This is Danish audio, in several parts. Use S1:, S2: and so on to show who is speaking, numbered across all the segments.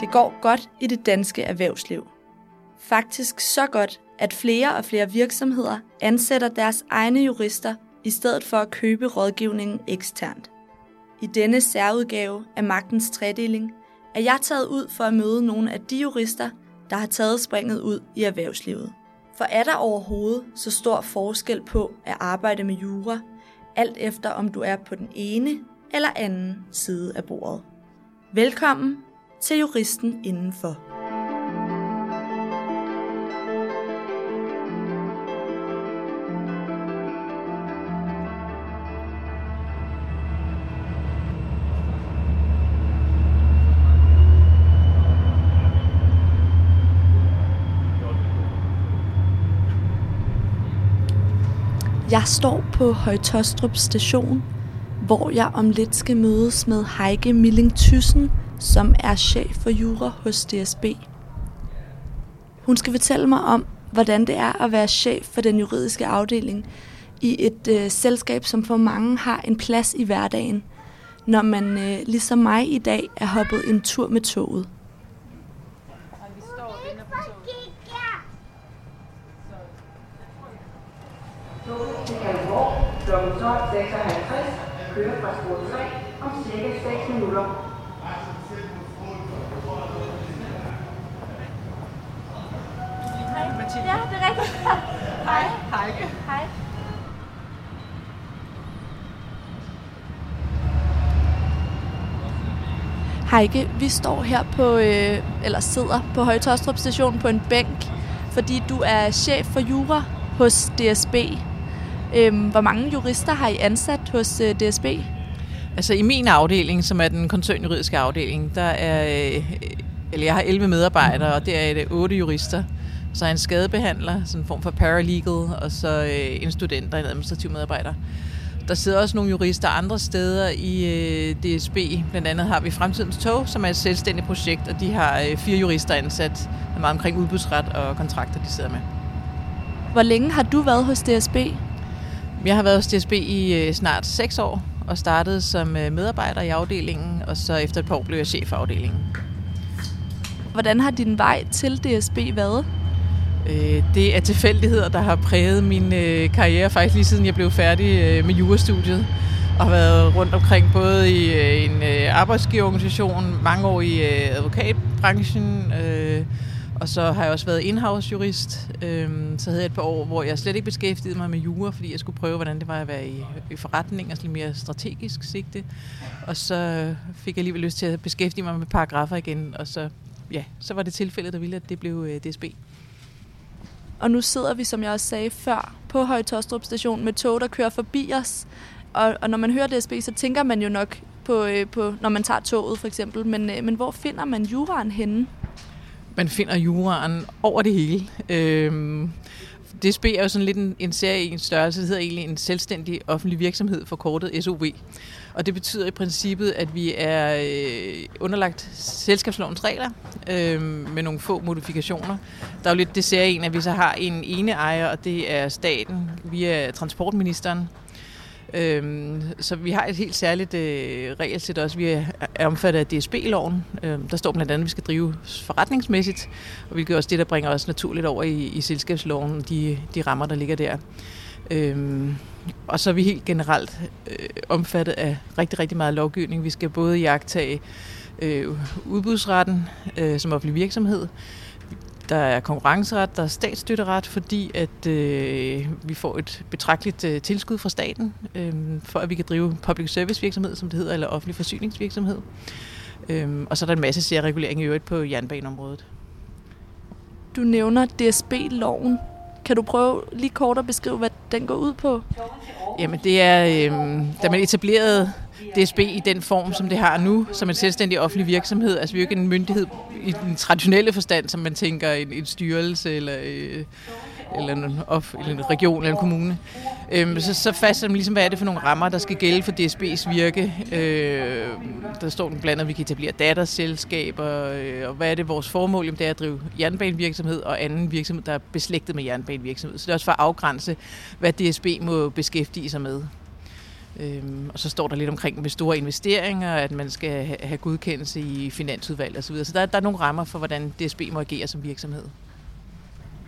S1: Det går godt i det danske erhvervsliv. Faktisk så godt, at flere og flere virksomheder ansætter deres egne jurister i stedet for at købe rådgivningen eksternt. I denne særudgave af Magtens Tredeling er jeg taget ud for at møde nogle af de jurister, der har taget springet ud i erhvervslivet. For er der overhovedet så stor forskel på at arbejde med jura, alt efter om du er på den ene eller anden side af bordet? Velkommen til Juristen Indenfor. Jeg står på Højtostrup station, hvor jeg om lidt skal mødes med Heike Milling Thyssen, som er chef for jura hos DSB. Hun skal fortælle mig om, hvordan det er at være chef for den juridiske afdeling i et øh, selskab, som for mange har en plads i hverdagen, når man øh, ligesom mig i dag er hoppet en tur med toget.
S2: Kl. 12.56 kører fra spor 3 om cirka 6 minutter.
S3: Ja, det er rigtigt. Hej. Heike. Hej.
S1: Heike, vi står her på, øh, eller sidder på Højtostrup station på en bænk, fordi du er chef for jura hos DSB. Øhm, hvor mange jurister har I ansat hos øh, DSB?
S4: Altså i min afdeling, som er den koncernjuridiske afdeling, der er, øh, eller jeg har 11 medarbejdere, og der er det 8 jurister. Så er en skadebehandler, sådan en form for paralegal, og så øh, en student og en administrativ medarbejder. Der sidder også nogle jurister andre steder i øh, DSB. Blandt andet har vi Fremtidens Tog, som er et selvstændigt projekt, og de har øh, fire jurister ansat. Der er meget omkring udbudsret og kontrakter, de sidder med.
S1: Hvor længe har du været hos DSB?
S4: Jeg har været hos DSB i øh, snart 6 år, og startede som øh, medarbejder i afdelingen, og så efter et par år blev jeg chef for afdelingen.
S1: Hvordan har din vej til DSB været?
S4: Øh, det er tilfældigheder, der har præget min øh, karriere faktisk lige siden jeg blev færdig øh, med jurastudiet. Og har været rundt omkring både i en arbejdsgiverorganisation, mange år i advokatbranchen, og så har jeg også været in-house jurist. Så havde jeg et par år, hvor jeg slet ikke beskæftigede mig med jura, fordi jeg skulle prøve, hvordan det var at være i, forretning, og lidt mere strategisk sigte. Og så fik jeg alligevel lyst til at beskæftige mig med paragrafer igen, og så, ja, så var det tilfældet, der ville, at det blev DSB.
S1: Og nu sidder vi, som jeg også sagde før, på Højtostrup station med tog, der kører forbi os. Og, og når man hører DSB, så tænker man jo nok på, øh, på når man tager toget for eksempel. Men, øh, men hvor finder man juraen henne?
S4: Man finder juraen over det hele. Øhm, DSB er jo sådan lidt en, en serie i en størrelse, det hedder egentlig en selvstændig offentlig virksomhed, forkortet SOV. Og det betyder i princippet, at vi er øh, underlagt selskabslovens regler øh, med nogle få modifikationer. Der er jo lidt det serien, at vi så har en ene ejer, og det er staten via transportministeren. Øhm, så vi har et helt særligt øh, regelsæt også. Vi er, omfattet af DSB-loven. Øhm, der står blandt andet, at vi skal drive forretningsmæssigt, og hvilket er også det, der bringer os naturligt over i, i selskabsloven, de, de rammer, der ligger der. Øhm, og så er vi helt generelt øh, omfattet af rigtig, rigtig meget lovgivning. Vi skal både jagtage øh, udbudsretten øh, som offentlig virksomhed, der er konkurrenceret, der er statsstøtteret, fordi at øh, vi får et betragteligt øh, tilskud fra staten, øh, for at vi kan drive public service virksomhed, som det hedder, eller offentlig forsyningsvirksomhed. Øh, og så er der en masse særregulering i øvrigt på jernbaneområdet.
S1: Du nævner DSB-loven. Kan du prøve lige kort at beskrive, hvad den går ud på?
S4: Jamen det er, øh, da man etablerede DSB i den form, som det har nu, som en selvstændig offentlig virksomhed. Altså vi er jo ikke en myndighed i den traditionelle forstand, som man tænker en, en styrelse eller, øh, eller, en, off, eller en region eller en kommune. Øhm, så, så fastsætter man ligesom, hvad er det for nogle rammer, der skal gælde for DSB's virke. Øh, der står den blandt andet, at vi kan etablere datterselskaber, øh, og hvad er det vores formål? Jamen, det er at drive jernbanevirksomhed og anden virksomhed, der er beslægtet med jernbanevirksomhed. Så det er også for at afgrænse, hvad DSB må beskæftige sig med. Øhm, og så står der lidt omkring med store investeringer, at man skal have godkendelse i finansudvalg osv. Så der, der er nogle rammer for, hvordan DSB må agere som virksomhed.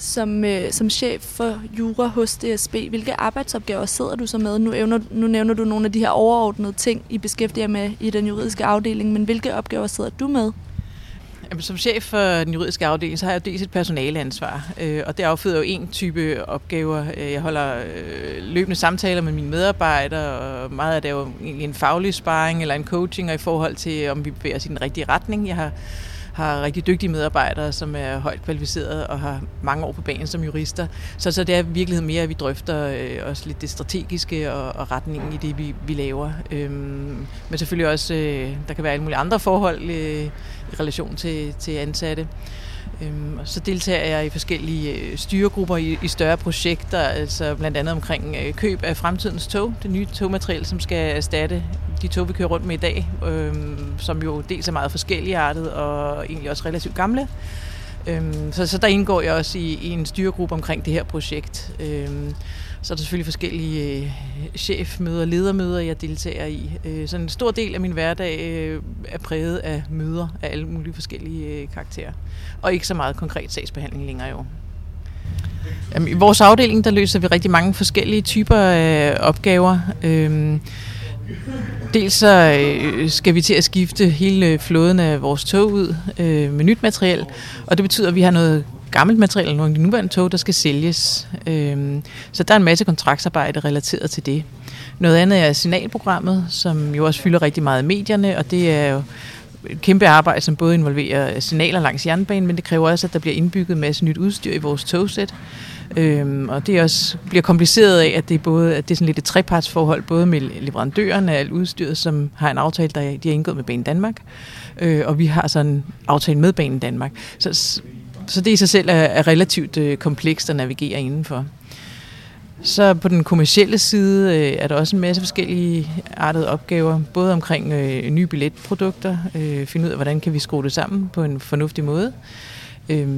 S1: Som, øh, som chef for jura hos DSB, hvilke arbejdsopgaver sidder du så med? Nu nævner, nu nævner du nogle af de her overordnede ting, I beskæftiger med i den juridiske afdeling, men hvilke opgaver sidder du med?
S4: Jamen, som chef for den juridiske afdeling, så har jeg dels et personaleansvar, øh, og det afføder jo en type opgaver. Øh, jeg holder øh, løbende samtaler med mine medarbejdere, og meget af det er jo en faglig sparring eller en coaching, og i forhold til, om vi bevæger os i den rigtige retning. Jeg har har rigtig dygtige medarbejdere, som er højt kvalificerede og har mange år på banen som jurister. Så, så det er i virkeligheden mere, at vi drøfter øh, også lidt det strategiske og, og retningen i det, vi, vi laver. Øhm, men selvfølgelig også, øh, der kan være alle mulige andre forhold øh, i relation til, til ansatte. Øhm, så deltager jeg i forskellige øh, styregrupper i, i større projekter, altså blandt andet omkring øh, køb af fremtidens tog, det nye togmateriel, som skal erstatte de tog, vi kører rundt med i dag, øhm, som jo dels er meget forskellige artet og egentlig også relativt gamle. Øhm, så, så der indgår jeg også i, i en styregruppe omkring det her projekt. Øhm, så er der selvfølgelig forskellige øh, chefmøder ledermøder, jeg deltager i. Øh, så en stor del af min hverdag øh, er præget af møder af alle mulige forskellige øh, karakterer. Og ikke så meget konkret sagsbehandling længere jo. Jamen, I vores afdeling der løser vi rigtig mange forskellige typer af opgaver. Øh, Dels så øh, skal vi til at skifte hele øh, flåden af vores tog ud øh, med nyt materiel, og det betyder, at vi har noget gammelt materiel, nogle af de nuværende tog, der skal sælges. Øh, så der er en masse kontraktsarbejde relateret til det. Noget andet er signalprogrammet, som jo også fylder rigtig meget i medierne, og det er jo et kæmpe arbejde, som både involverer signaler langs jernbanen, men det kræver også, at der bliver indbygget en masse nyt udstyr i vores togsæt. Øhm, og det også bliver kompliceret af, at det er, både, at det er sådan lidt et trepartsforhold, både med leverandøren af alt udstyret, som har en aftale, der de har indgået med Banen Danmark, øh, og vi har sådan en aftale med Banen Danmark. Så, så det i sig selv er, er relativt øh, komplekst at navigere indenfor. Så på den kommercielle side øh, er der også en masse forskellige artede opgaver, både omkring øh, nye billetprodukter, øh, finde ud af, hvordan kan vi skrue det sammen på en fornuftig måde. Øh,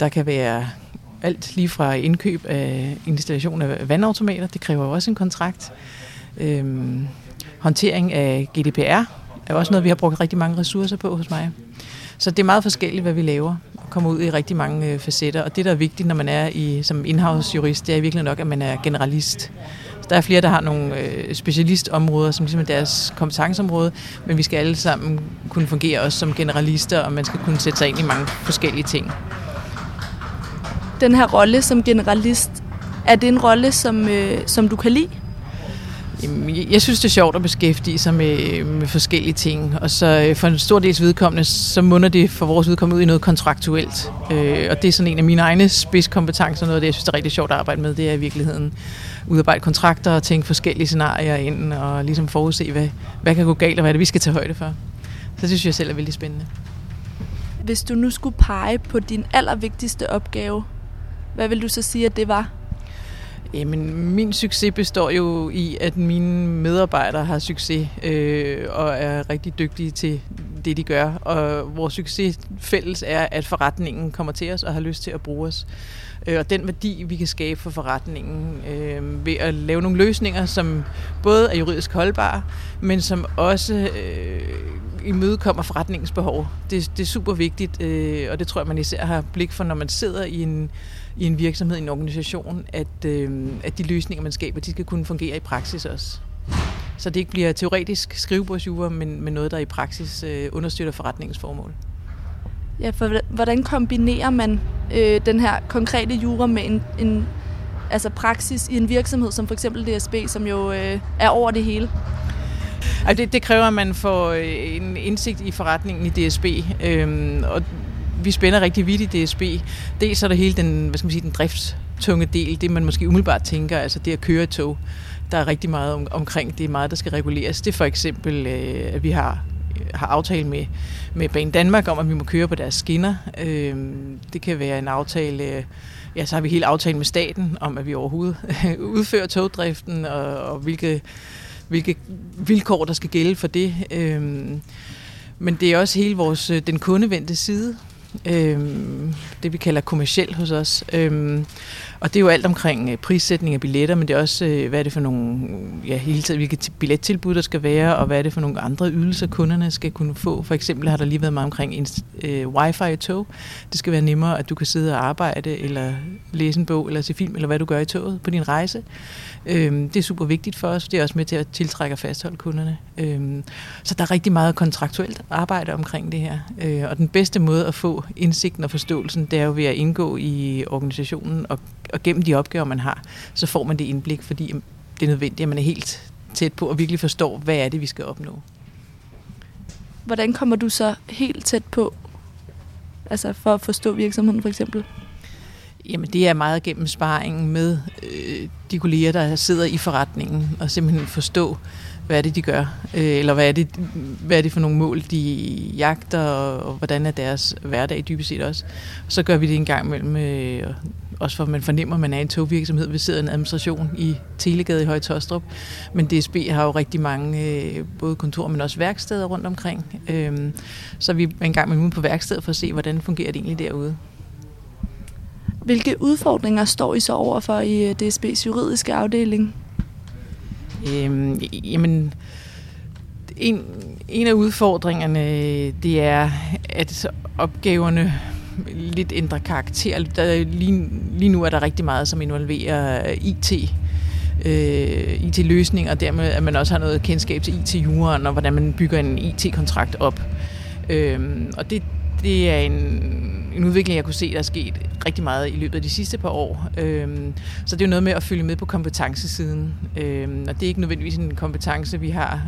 S4: der kan være alt lige fra indkøb af installation af vandautomater, det kræver jo også en kontrakt. Øh, håndtering af GDPR er også noget, vi har brugt rigtig mange ressourcer på hos mig. Så det er meget forskelligt, hvad vi laver og kommer ud i rigtig mange øh, facetter. Og det, der er vigtigt, når man er i, som inhouse-jurist, det er virkelig nok, at man er generalist. Så der er flere, der har nogle øh, specialistområder, som ligesom er deres kompetenceområde, men vi skal alle sammen kunne fungere også som generalister, og man skal kunne sætte sig ind i mange forskellige ting
S1: den her rolle som generalist, er det en rolle, som, øh, som du kan lide?
S4: Jeg synes, det er sjovt at beskæftige sig med, med forskellige ting, og så øh, for en stor dels vedkommende, så munder det for vores vedkommende ud i noget kontraktuelt. Øh, og det er sådan en af mine egne spidskompetencer, noget af det, jeg synes, det er rigtig sjovt at arbejde med, det er i virkeligheden udarbejde kontrakter og tænke forskellige scenarier ind, og ligesom forudse, hvad, hvad kan gå galt, og hvad er det, vi skal tage højde for. Så det synes jeg selv er vældig spændende.
S1: Hvis du nu skulle pege på din allervigtigste opgave hvad vil du så sige, at det var?
S4: Jamen, min succes består jo i, at mine medarbejdere har succes øh, og er rigtig dygtige til det, de gør. Og vores succes fælles er, at forretningen kommer til os og har lyst til at bruge os. Øh, og den værdi, vi kan skabe for forretningen øh, ved at lave nogle løsninger, som både er juridisk holdbare, men som også øh, imødekommer forretningens behov. Det, det er super vigtigt, øh, og det tror jeg, man især har blik for, når man sidder i en i en virksomhed, i en organisation, at, øh, at de løsninger, man skaber, de skal kunne fungere i praksis også. Så det ikke bliver teoretisk skrivebordsjure, men, men noget, der i praksis øh, understøtter forretningens formål.
S1: Ja, for hvordan kombinerer man øh, den her konkrete jura med en, en altså praksis i en virksomhed som for eksempel DSB, som jo øh, er over det hele?
S4: Altså det, det kræver, at man får øh, en indsigt i forretningen i DSB, øhm, og vi spænder rigtig vidt i DSB. Dels er der hele den, hvad skal man sige, den driftstunge del, det man måske umiddelbart tænker, altså det at køre tog. Der er rigtig meget om, omkring, det er meget, der skal reguleres. Det er for eksempel, øh, at vi har har aftale med, med Banen Danmark om, at vi må køre på deres skinner. Øh, det kan være en aftale, øh, ja, så har vi hele aftalen med staten om, at vi overhovedet udfører togdriften, og, og hvilke, hvilke vilkår, der skal gælde for det. Øh, men det er også hele vores, øh, den kundevendte side, Øhm, det vi kalder kommersiel hos os. Øhm, og det er jo alt omkring øh, prissætning af billetter, men det er også, øh, hvad er det for nogle, ja, hele tiden, hvilke billettilbud der skal være, og hvad er det for nogle andre ydelser, kunderne skal kunne få. For eksempel har der lige været meget omkring en, øh, wifi i tog. Det skal være nemmere, at du kan sidde og arbejde, eller læse en bog, eller se film, eller hvad du gør i toget på din rejse. Øhm, det er super vigtigt for os. Det er også med til at tiltrække og fastholde kunderne. Øhm, så der er rigtig meget kontraktuelt arbejde omkring det her. Øh, og den bedste måde at få indsigten og forståelsen, det er jo ved at indgå i organisationen og, og gennem de opgaver, man har, så får man det indblik, fordi det er nødvendigt, at man er helt tæt på og virkelig forstår, hvad er det, vi skal opnå.
S1: Hvordan kommer du så helt tæt på, altså for at forstå virksomheden for eksempel?
S4: Jamen det er meget gennem sparringen med øh, de kolleger, der sidder i forretningen, og simpelthen forstå, hvad er det, de gør, øh, eller hvad er, det, hvad er det for nogle mål, de jagter, og, og hvordan er deres hverdag dybest set også. Og så gør vi det en gang imellem, øh, også for man fornemmer, at man er en togvirksomhed. Vi sidder en administration i Telegade i Høje Tostrup, men DSB har jo rigtig mange øh, både kontor, men også værksteder rundt omkring. Øh, så vi er en gang ude på værkstedet for at se, hvordan fungerer det egentlig derude.
S1: Hvilke udfordringer står I så overfor i øh, DSB's juridiske afdeling?
S4: Øhm, jamen, en, en af udfordringerne, det er, at opgaverne lidt ændrer karakter. Der, lige, lige nu er der rigtig meget, som involverer IT, øh, IT-løsninger, øh, og dermed at man også har noget kendskab til IT-juren og hvordan man bygger en IT-kontrakt op. Øh, og det, det er en, en udvikling, jeg kunne se, der er sket rigtig meget i løbet af de sidste par år. Øhm, så det er jo noget med at følge med på kompetencesiden. Øhm, og det er ikke nødvendigvis en kompetence, vi har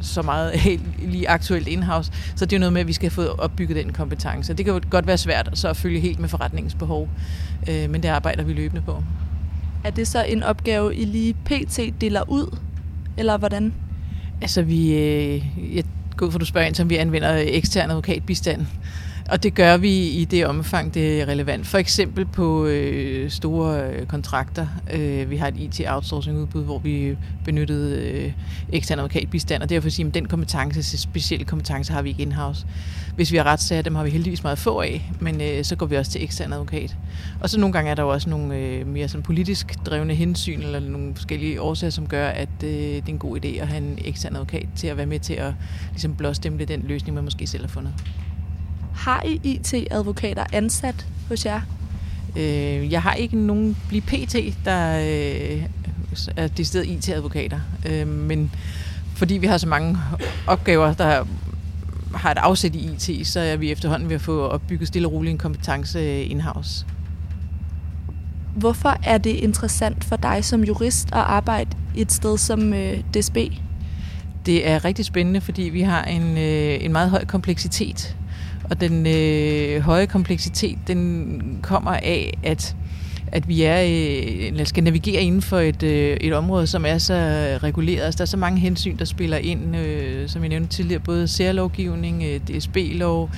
S4: så meget helt lige aktuelt in-house. Så det er jo noget med, at vi skal få opbygget den kompetence. Det kan jo godt være svært så at følge helt med forretningens behov. Øh, men det arbejder vi løbende på.
S1: Er det så en opgave, I lige pt. deler ud? Eller hvordan?
S4: Altså vi... Øh, jeg går ud for, du spørger ind, som vi anvender ekstern advokatbistand. Og det gør vi i det omfang, det er relevant. For eksempel på øh, store øh, kontrakter. Øh, vi har et IT-outsourcing-udbud, hvor vi benyttede øh, ekstern advokatbistand, og derfor sige, at den kompetence, specielle kompetence, har vi ikke in-house. Hvis vi har retssager, dem har vi heldigvis meget få af, men øh, så går vi også til ekstern advokat. Og så nogle gange er der jo også nogle øh, mere sådan politisk drevne hensyn, eller nogle forskellige årsager, som gør, at øh, det er en god idé at have en ekstern advokat til at være med til at ligesom, blåstemple den løsning, man måske selv har fundet.
S1: Har I IT-advokater ansat hos jer?
S4: Øh, jeg har ikke nogen blive PT, der øh, er de sted IT-advokater. Øh, men fordi vi har så mange opgaver, der har et afsæt i IT, så er vi efterhånden ved at få opbygget stille og roligt en kompetence in-house.
S1: Hvorfor er det interessant for dig som jurist at arbejde et sted som øh, DSB?
S4: Det er rigtig spændende, fordi vi har en, øh, en meget høj kompleksitet og den øh, høje kompleksitet, den kommer af, at at vi er, øh, eller skal navigere inden for et, øh, et område, som er så reguleret. Altså, der er så mange hensyn, der spiller ind, øh, som jeg nævnte tidligere, både særlovgivning, øh, DSB-lov,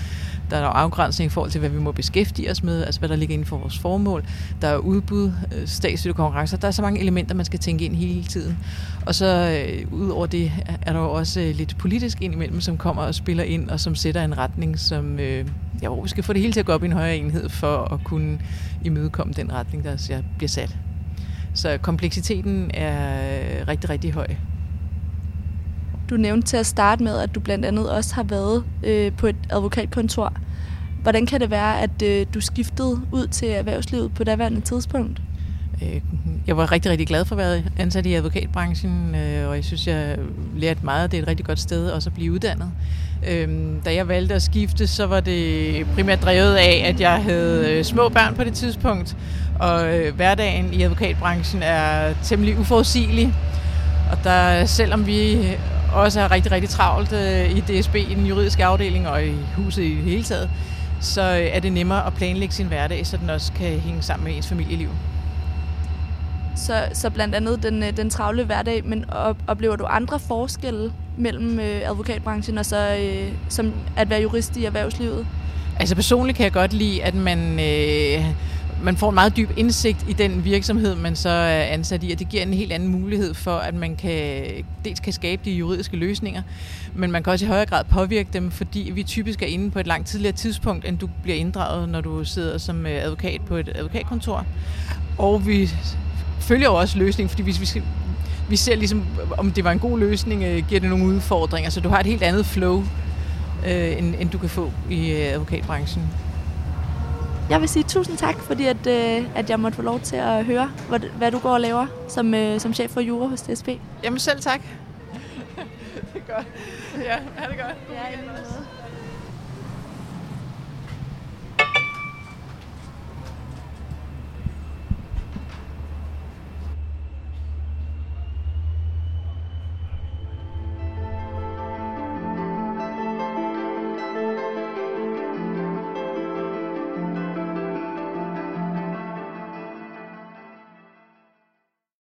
S4: der er afgrænsning i forhold til, hvad vi må beskæftige os med, altså hvad der ligger inden for vores formål. Der er udbud, statslige statsstøtte konkurrencer. Der er så mange elementer, man skal tænke ind hele tiden. Og så øh, ud over det er der jo også øh, lidt politisk indimellem, som kommer og spiller ind, og som sætter en retning, som øh, ja, hvor vi skal få det hele til at gå op i en højere enhed, for at kunne imødekomme den retning, der bliver sat. Så kompleksiteten er øh, rigtig, rigtig høj.
S1: Du nævnte til at starte med, at du blandt andet også har været øh, på et advokatkontor. Hvordan kan det være, at øh, du skiftede ud til erhvervslivet på daværende tidspunkt?
S4: Øh, jeg var rigtig, rigtig glad for at være ansat i advokatbranchen, øh, og jeg synes, jeg lærte meget. Det er et rigtig godt sted også at blive uddannet. Øhm, da jeg valgte at skifte, så var det primært drevet af, at jeg havde øh, små børn på det tidspunkt, og øh, hverdagen i advokatbranchen er temmelig uforudsigelig. Og der, selvom vi også er rigtig, rigtig travlt øh, i DSB, i den juridiske afdeling og i huset i det hele taget, så øh, er det nemmere at planlægge sin hverdag, så den også kan hænge sammen med ens familieliv.
S1: Så, så blandt andet den, øh, den travle hverdag, men oplever du andre forskelle mellem øh, advokatbranchen og så øh, som at være jurist i erhvervslivet?
S4: Altså personligt kan jeg godt lide, at man, øh, man får en meget dyb indsigt i den virksomhed, man så er ansat i, og det giver en helt anden mulighed for, at man kan, dels kan skabe de juridiske løsninger, men man kan også i højere grad påvirke dem, fordi vi typisk er inde på et langt tidligere tidspunkt, end du bliver inddraget, når du sidder som øh, advokat på et advokatkontor. Og vi følger jo også løsningen, fordi hvis vi skal, vi ser ligesom, om det var en god løsning, øh, giver det nogle udfordringer. Så du har et helt andet flow, øh, end, end du kan få i øh, advokatbranchen.
S1: Jeg vil sige tusind tak, fordi at, øh, at jeg måtte få lov til at høre, hvad, hvad du går og laver som, øh, som chef for Jura hos DSB.
S4: Jamen selv tak. det er godt. Ja, er det godt.
S1: Ja, lige måde.